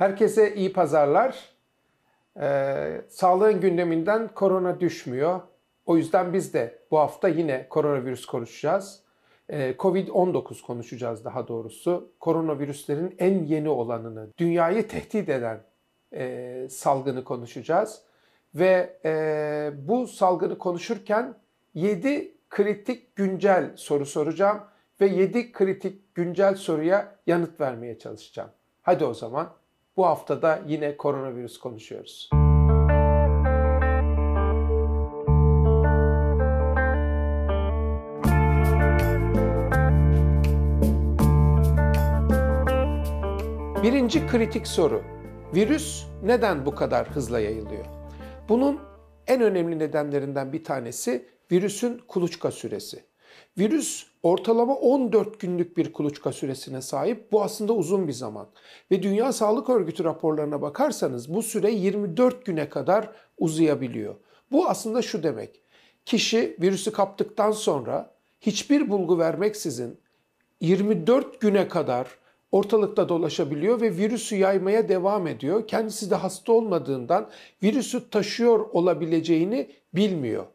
Herkese iyi pazarlar. Ee, sağlığın gündeminden korona düşmüyor. O yüzden biz de bu hafta yine koronavirüs konuşacağız. Ee, Covid-19 konuşacağız daha doğrusu. Koronavirüslerin en yeni olanını, dünyayı tehdit eden e, salgını konuşacağız. Ve e, bu salgını konuşurken 7 kritik güncel soru soracağım ve 7 kritik güncel soruya yanıt vermeye çalışacağım. Hadi o zaman bu haftada yine koronavirüs konuşuyoruz. Birinci kritik soru. Virüs neden bu kadar hızla yayılıyor? Bunun en önemli nedenlerinden bir tanesi virüsün kuluçka süresi. Virüs ortalama 14 günlük bir kuluçka süresine sahip. Bu aslında uzun bir zaman. Ve Dünya Sağlık Örgütü raporlarına bakarsanız bu süre 24 güne kadar uzayabiliyor. Bu aslında şu demek. Kişi virüsü kaptıktan sonra hiçbir bulgu vermeksizin 24 güne kadar ortalıkta dolaşabiliyor ve virüsü yaymaya devam ediyor. Kendisi de hasta olmadığından virüsü taşıyor olabileceğini bilmiyor.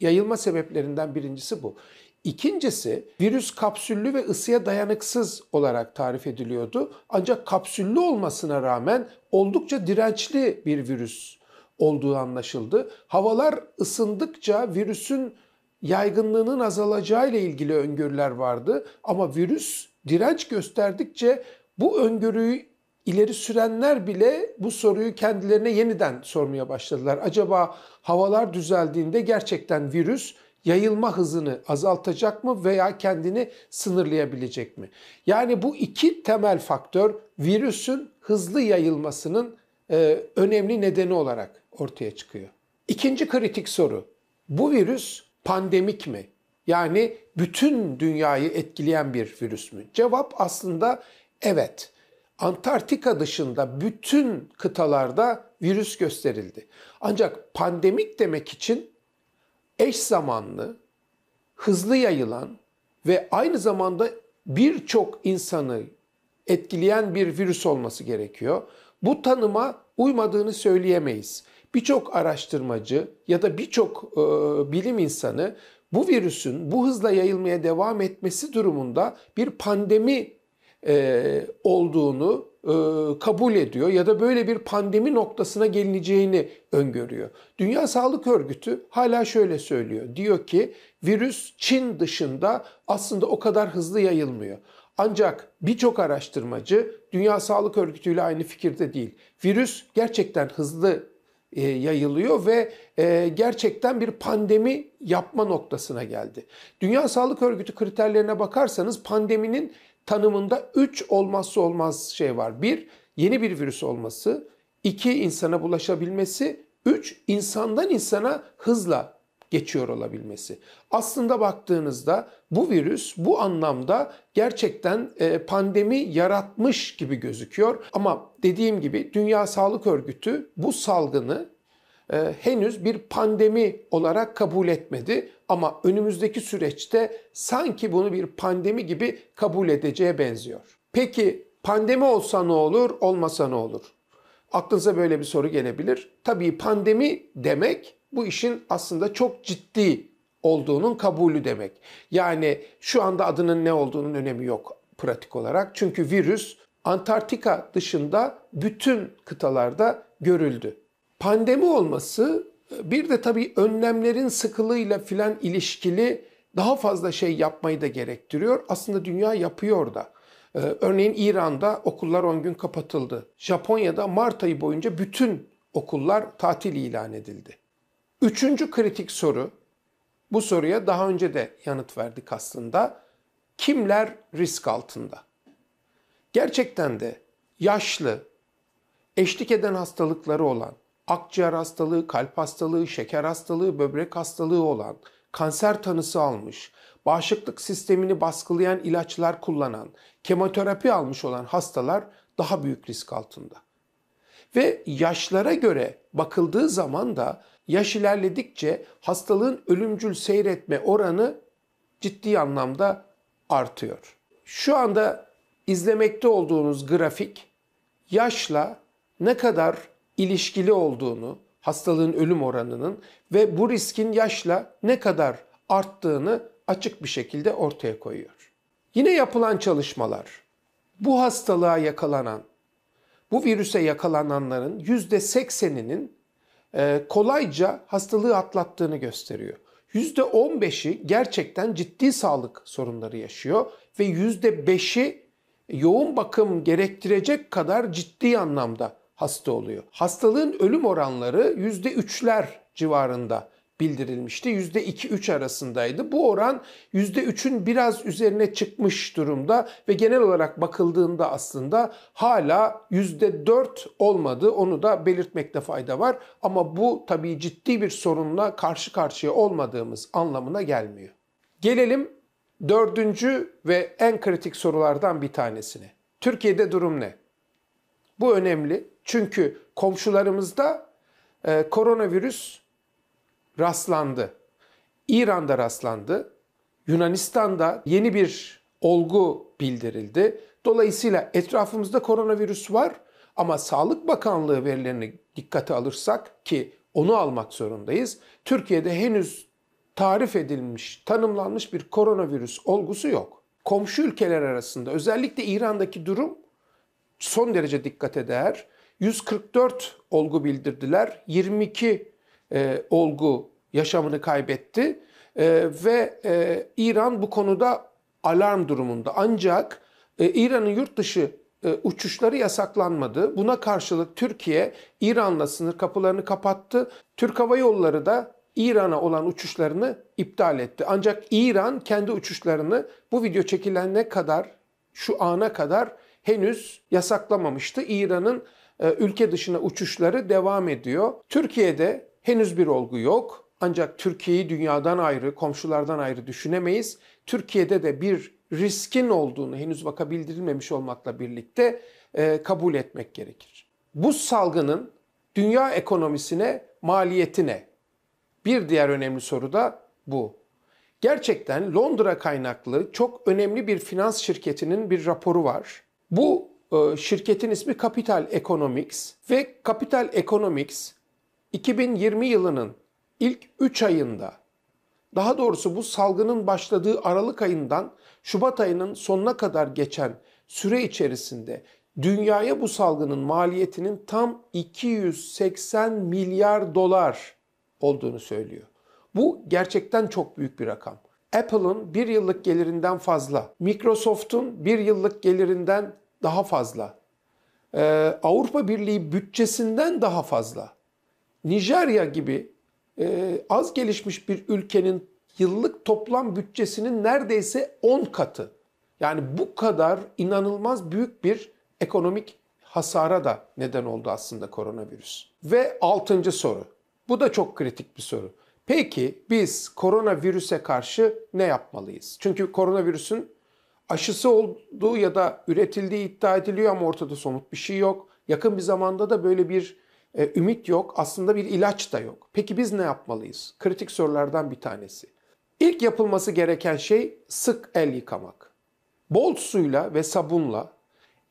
Yayılma sebeplerinden birincisi bu. İkincisi virüs kapsüllü ve ısıya dayanıksız olarak tarif ediliyordu. Ancak kapsüllü olmasına rağmen oldukça dirençli bir virüs olduğu anlaşıldı. Havalar ısındıkça virüsün yaygınlığının azalacağı ile ilgili öngörüler vardı ama virüs direnç gösterdikçe bu öngörüyü ileri sürenler bile bu soruyu kendilerine yeniden sormaya başladılar. Acaba havalar düzeldiğinde gerçekten virüs yayılma hızını azaltacak mı veya kendini sınırlayabilecek mi? Yani bu iki temel faktör virüsün hızlı yayılmasının e, önemli nedeni olarak ortaya çıkıyor. İkinci kritik soru. Bu virüs pandemik mi? Yani bütün dünyayı etkileyen bir virüs mü? Cevap aslında evet. Antarktika dışında bütün kıtalarda virüs gösterildi. Ancak pandemik demek için eş zamanlı, hızlı yayılan ve aynı zamanda birçok insanı etkileyen bir virüs olması gerekiyor. Bu tanıma uymadığını söyleyemeyiz. Birçok araştırmacı ya da birçok e, bilim insanı bu virüsün bu hızla yayılmaya devam etmesi durumunda bir pandemi e, olduğunu kabul ediyor ya da böyle bir pandemi noktasına gelineceğini öngörüyor. Dünya Sağlık Örgütü hala şöyle söylüyor. Diyor ki virüs Çin dışında aslında o kadar hızlı yayılmıyor. Ancak birçok araştırmacı Dünya Sağlık Örgütü ile aynı fikirde değil. Virüs gerçekten hızlı e, yayılıyor ve e, gerçekten bir pandemi yapma noktasına geldi. Dünya Sağlık Örgütü kriterlerine bakarsanız pandeminin tanımında 3 olmazsa olmaz şey var. 1. Yeni bir virüs olması. 2. insana bulaşabilmesi. 3. insandan insana hızla geçiyor olabilmesi. Aslında baktığınızda bu virüs bu anlamda gerçekten e, pandemi yaratmış gibi gözüküyor. Ama dediğim gibi Dünya Sağlık Örgütü bu salgını e, henüz bir pandemi olarak kabul etmedi. Ama önümüzdeki süreçte sanki bunu bir pandemi gibi kabul edeceğe benziyor. Peki pandemi olsa ne olur, olmasa ne olur? Aklınıza böyle bir soru gelebilir. Tabii pandemi demek bu işin aslında çok ciddi olduğunun kabulü demek. Yani şu anda adının ne olduğunun önemi yok pratik olarak. Çünkü virüs Antarktika dışında bütün kıtalarda görüldü. Pandemi olması bir de tabii önlemlerin sıkılığıyla filan ilişkili daha fazla şey yapmayı da gerektiriyor. Aslında dünya yapıyor da. Ee, örneğin İran'da okullar 10 gün kapatıldı. Japonya'da Mart ayı boyunca bütün okullar tatil ilan edildi. Üçüncü kritik soru, bu soruya daha önce de yanıt verdik aslında. Kimler risk altında? Gerçekten de yaşlı, eşlik eden hastalıkları olan, akciğer hastalığı, kalp hastalığı, şeker hastalığı, böbrek hastalığı olan, kanser tanısı almış, bağışıklık sistemini baskılayan ilaçlar kullanan, kemoterapi almış olan hastalar daha büyük risk altında. Ve yaşlara göre bakıldığı zaman da yaş ilerledikçe hastalığın ölümcül seyretme oranı ciddi anlamda artıyor. Şu anda izlemekte olduğunuz grafik yaşla ne kadar ilişkili olduğunu, hastalığın ölüm oranının ve bu riskin yaşla ne kadar arttığını açık bir şekilde ortaya koyuyor. Yine yapılan çalışmalar bu hastalığa yakalanan, bu virüse yakalananların %80'inin e, kolayca hastalığı atlattığını gösteriyor. %15'i gerçekten ciddi sağlık sorunları yaşıyor ve %5'i yoğun bakım gerektirecek kadar ciddi anlamda hasta oluyor. Hastalığın ölüm oranları %3'ler civarında bildirilmişti. %2-3 arasındaydı. Bu oran %3'ün biraz üzerine çıkmış durumda ve genel olarak bakıldığında aslında hala %4 olmadı. Onu da belirtmekte fayda var. Ama bu tabii ciddi bir sorunla karşı karşıya olmadığımız anlamına gelmiyor. Gelelim dördüncü ve en kritik sorulardan bir tanesine. Türkiye'de durum ne? Bu önemli çünkü komşularımızda e, koronavirüs rastlandı. İran'da rastlandı. Yunanistan'da yeni bir olgu bildirildi. Dolayısıyla etrafımızda koronavirüs var ama Sağlık Bakanlığı verilerini dikkate alırsak ki onu almak zorundayız. Türkiye'de henüz tarif edilmiş, tanımlanmış bir koronavirüs olgusu yok. Komşu ülkeler arasında özellikle İran'daki durum son derece dikkate değer. 144 olgu bildirdiler. 22 e, olgu yaşamını kaybetti e, ve e, İran bu konuda alarm durumunda. Ancak e, İran'ın yurt dışı e, uçuşları yasaklanmadı. Buna karşılık Türkiye İran'la sınır kapılarını kapattı. Türk Hava Yolları da İran'a olan uçuşlarını iptal etti. Ancak İran kendi uçuşlarını bu video çekilene kadar şu ana kadar henüz yasaklamamıştı. İran'ın e, ülke dışına uçuşları devam ediyor. Türkiye'de henüz bir olgu yok. Ancak Türkiye'yi dünyadan ayrı, komşulardan ayrı düşünemeyiz. Türkiye'de de bir riskin olduğunu henüz vaka bildirilmemiş olmakla birlikte e, kabul etmek gerekir. Bu salgının dünya ekonomisine maliyeti ne? Bir diğer önemli soru da bu. Gerçekten Londra kaynaklı çok önemli bir finans şirketinin bir raporu var. Bu e, şirketin ismi Capital Economics ve Capital Economics 2020 yılının ilk 3 ayında daha doğrusu bu salgının başladığı Aralık ayından Şubat ayının sonuna kadar geçen süre içerisinde dünyaya bu salgının maliyetinin tam 280 milyar dolar olduğunu söylüyor. Bu gerçekten çok büyük bir rakam. Apple'ın bir yıllık gelirinden fazla, Microsoft'un bir yıllık gelirinden daha fazla, ee, Avrupa Birliği bütçesinden daha fazla, Nijerya gibi e, az gelişmiş bir ülkenin yıllık toplam bütçesinin neredeyse 10 katı. Yani bu kadar inanılmaz büyük bir ekonomik hasara da neden oldu aslında koronavirüs. Ve altıncı soru. Bu da çok kritik bir soru. Peki biz koronavirüse karşı ne yapmalıyız? Çünkü koronavirüsün aşısı olduğu ya da üretildiği iddia ediliyor ama ortada somut bir şey yok. Yakın bir zamanda da böyle bir e, ümit yok. Aslında bir ilaç da yok. Peki biz ne yapmalıyız? Kritik sorulardan bir tanesi. İlk yapılması gereken şey sık el yıkamak. Bol suyla ve sabunla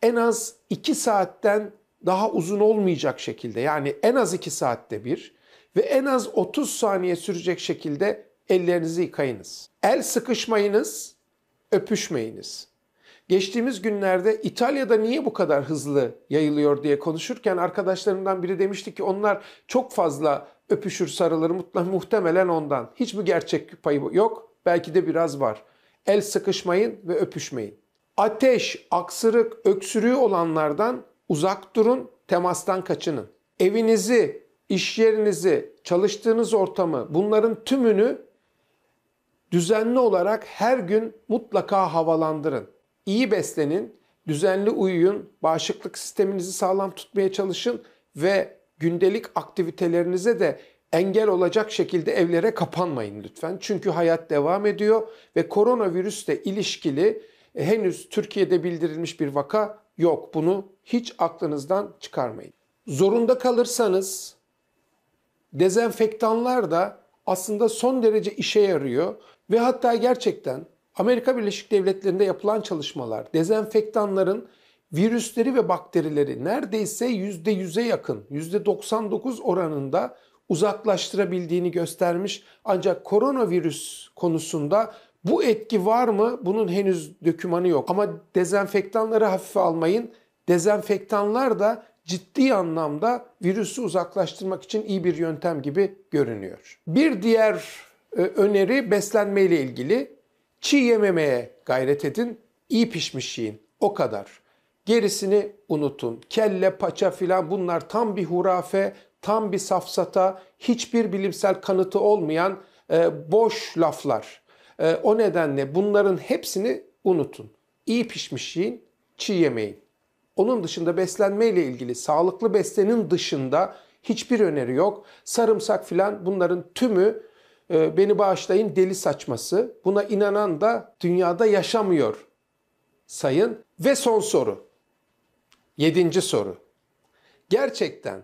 en az 2 saatten daha uzun olmayacak şekilde yani en az 2 saatte bir ve en az 30 saniye sürecek şekilde ellerinizi yıkayınız. El sıkışmayınız, öpüşmeyiniz. Geçtiğimiz günlerde İtalya'da niye bu kadar hızlı yayılıyor diye konuşurken arkadaşlarımdan biri demişti ki onlar çok fazla öpüşür sarılır muhtemelen ondan. Hiçbir gerçek payı yok. Belki de biraz var. El sıkışmayın ve öpüşmeyin. Ateş, aksırık, öksürüğü olanlardan uzak durun, temastan kaçının. Evinizi, iş yerinizi, çalıştığınız ortamı bunların tümünü düzenli olarak her gün mutlaka havalandırın. İyi beslenin, düzenli uyuyun, bağışıklık sisteminizi sağlam tutmaya çalışın ve gündelik aktivitelerinize de engel olacak şekilde evlere kapanmayın lütfen. Çünkü hayat devam ediyor ve koronavirüsle ilişkili e, henüz Türkiye'de bildirilmiş bir vaka yok. Bunu hiç aklınızdan çıkarmayın. Zorunda kalırsanız dezenfektanlar da aslında son derece işe yarıyor ve hatta gerçekten Amerika Birleşik Devletleri'nde yapılan çalışmalar dezenfektanların virüsleri ve bakterileri neredeyse %100'e yakın, %99 oranında uzaklaştırabildiğini göstermiş. Ancak koronavirüs konusunda bu etki var mı? Bunun henüz dökümanı yok. Ama dezenfektanları hafife almayın. Dezenfektanlar da ciddi anlamda virüsü uzaklaştırmak için iyi bir yöntem gibi görünüyor. Bir diğer e, öneri beslenme ile ilgili. Çiğ yememeye gayret edin. İyi pişmiş yiyin. O kadar. Gerisini unutun. Kelle, paça filan bunlar tam bir hurafe, tam bir safsata, hiçbir bilimsel kanıtı olmayan e, boş laflar. E, o nedenle bunların hepsini unutun. İyi pişmiş yiyin, çiğ yemeyin. Onun dışında beslenme ile ilgili sağlıklı beslenin dışında hiçbir öneri yok. Sarımsak filan bunların tümü beni bağışlayın deli saçması. Buna inanan da dünyada yaşamıyor sayın. Ve son soru. Yedinci soru. Gerçekten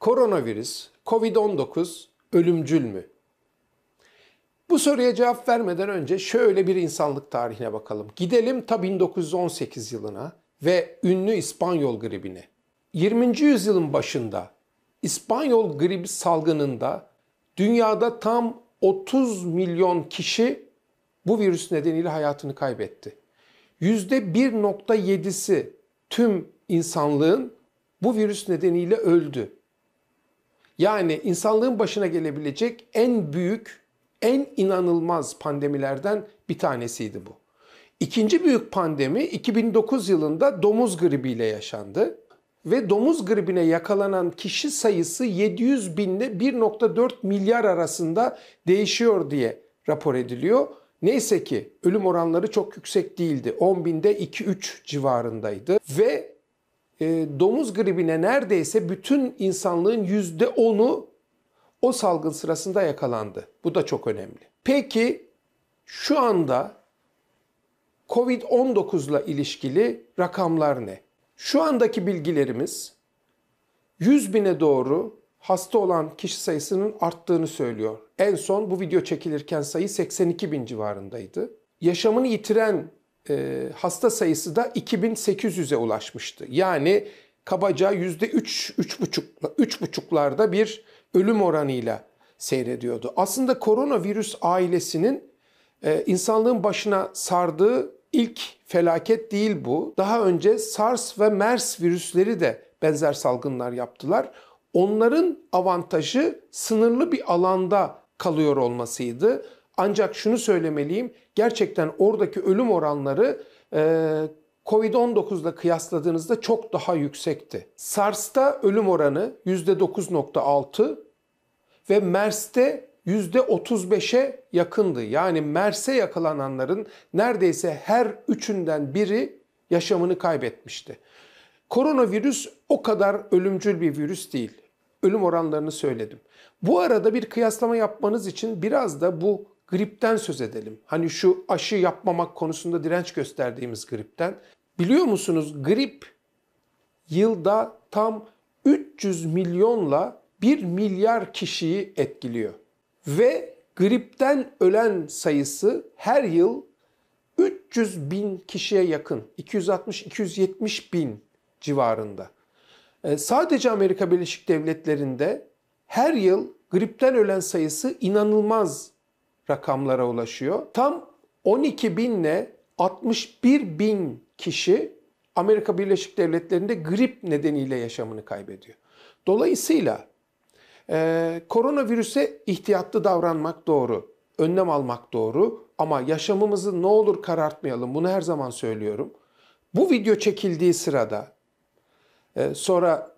koronavirüs, Covid-19 ölümcül mü? Bu soruya cevap vermeden önce şöyle bir insanlık tarihine bakalım. Gidelim ta 1918 yılına ve ünlü İspanyol gribine. 20. yüzyılın başında İspanyol gribi salgınında dünyada tam 30 milyon kişi bu virüs nedeniyle hayatını kaybetti. %1.7'si tüm insanlığın bu virüs nedeniyle öldü. Yani insanlığın başına gelebilecek en büyük, en inanılmaz pandemilerden bir tanesiydi bu. İkinci büyük pandemi 2009 yılında domuz gribiyle yaşandı ve domuz gribine yakalanan kişi sayısı 700 bin ile 1.4 milyar arasında değişiyor diye rapor ediliyor. Neyse ki ölüm oranları çok yüksek değildi. 10 binde 2-3 civarındaydı ve e, domuz gribine neredeyse bütün insanlığın %10'u o salgın sırasında yakalandı. Bu da çok önemli. Peki şu anda Covid-19 ile ilişkili rakamlar ne? Şu andaki bilgilerimiz 100 bine doğru hasta olan kişi sayısının arttığını söylüyor. En son bu video çekilirken sayı 82 bin civarındaydı. Yaşamını yitiren e, hasta sayısı da 2800'e ulaşmıştı. Yani kabaca %3, 3,5, 3,5'larda bir ölüm oranıyla seyrediyordu. Aslında koronavirüs ailesinin e, insanlığın başına sardığı ilk felaket değil bu. Daha önce SARS ve MERS virüsleri de benzer salgınlar yaptılar. Onların avantajı sınırlı bir alanda kalıyor olmasıydı. Ancak şunu söylemeliyim, gerçekten oradaki ölüm oranları e, Covid-19 ile kıyasladığınızda çok daha yüksekti. SARS'ta ölüm oranı %9.6 ve MERS'te %35'e yakındı. Yani MERS'e yakalananların neredeyse her üçünden biri yaşamını kaybetmişti. Koronavirüs o kadar ölümcül bir virüs değil. Ölüm oranlarını söyledim. Bu arada bir kıyaslama yapmanız için biraz da bu gripten söz edelim. Hani şu aşı yapmamak konusunda direnç gösterdiğimiz gripten. Biliyor musunuz grip yılda tam 300 milyonla 1 milyar kişiyi etkiliyor. Ve gripten ölen sayısı her yıl 300 bin kişiye yakın. 260-270 bin civarında. Ee, sadece Amerika Birleşik Devletleri'nde her yıl gripten ölen sayısı inanılmaz rakamlara ulaşıyor. Tam 12 binle 61 bin kişi Amerika Birleşik Devletleri'nde grip nedeniyle yaşamını kaybediyor. Dolayısıyla e, koronavirüse ihtiyatlı davranmak doğru, önlem almak doğru ama yaşamımızı ne olur karartmayalım bunu her zaman söylüyorum. Bu video çekildiği sırada e, sonra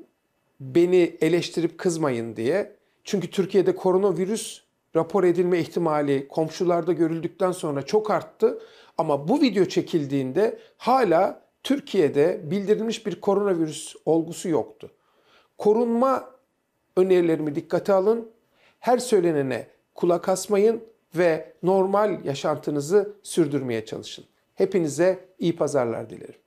beni eleştirip kızmayın diye çünkü Türkiye'de koronavirüs rapor edilme ihtimali komşularda görüldükten sonra çok arttı. Ama bu video çekildiğinde hala Türkiye'de bildirilmiş bir koronavirüs olgusu yoktu. Korunma önerilerimi dikkate alın. Her söylenene kulak asmayın ve normal yaşantınızı sürdürmeye çalışın. Hepinize iyi pazarlar dilerim.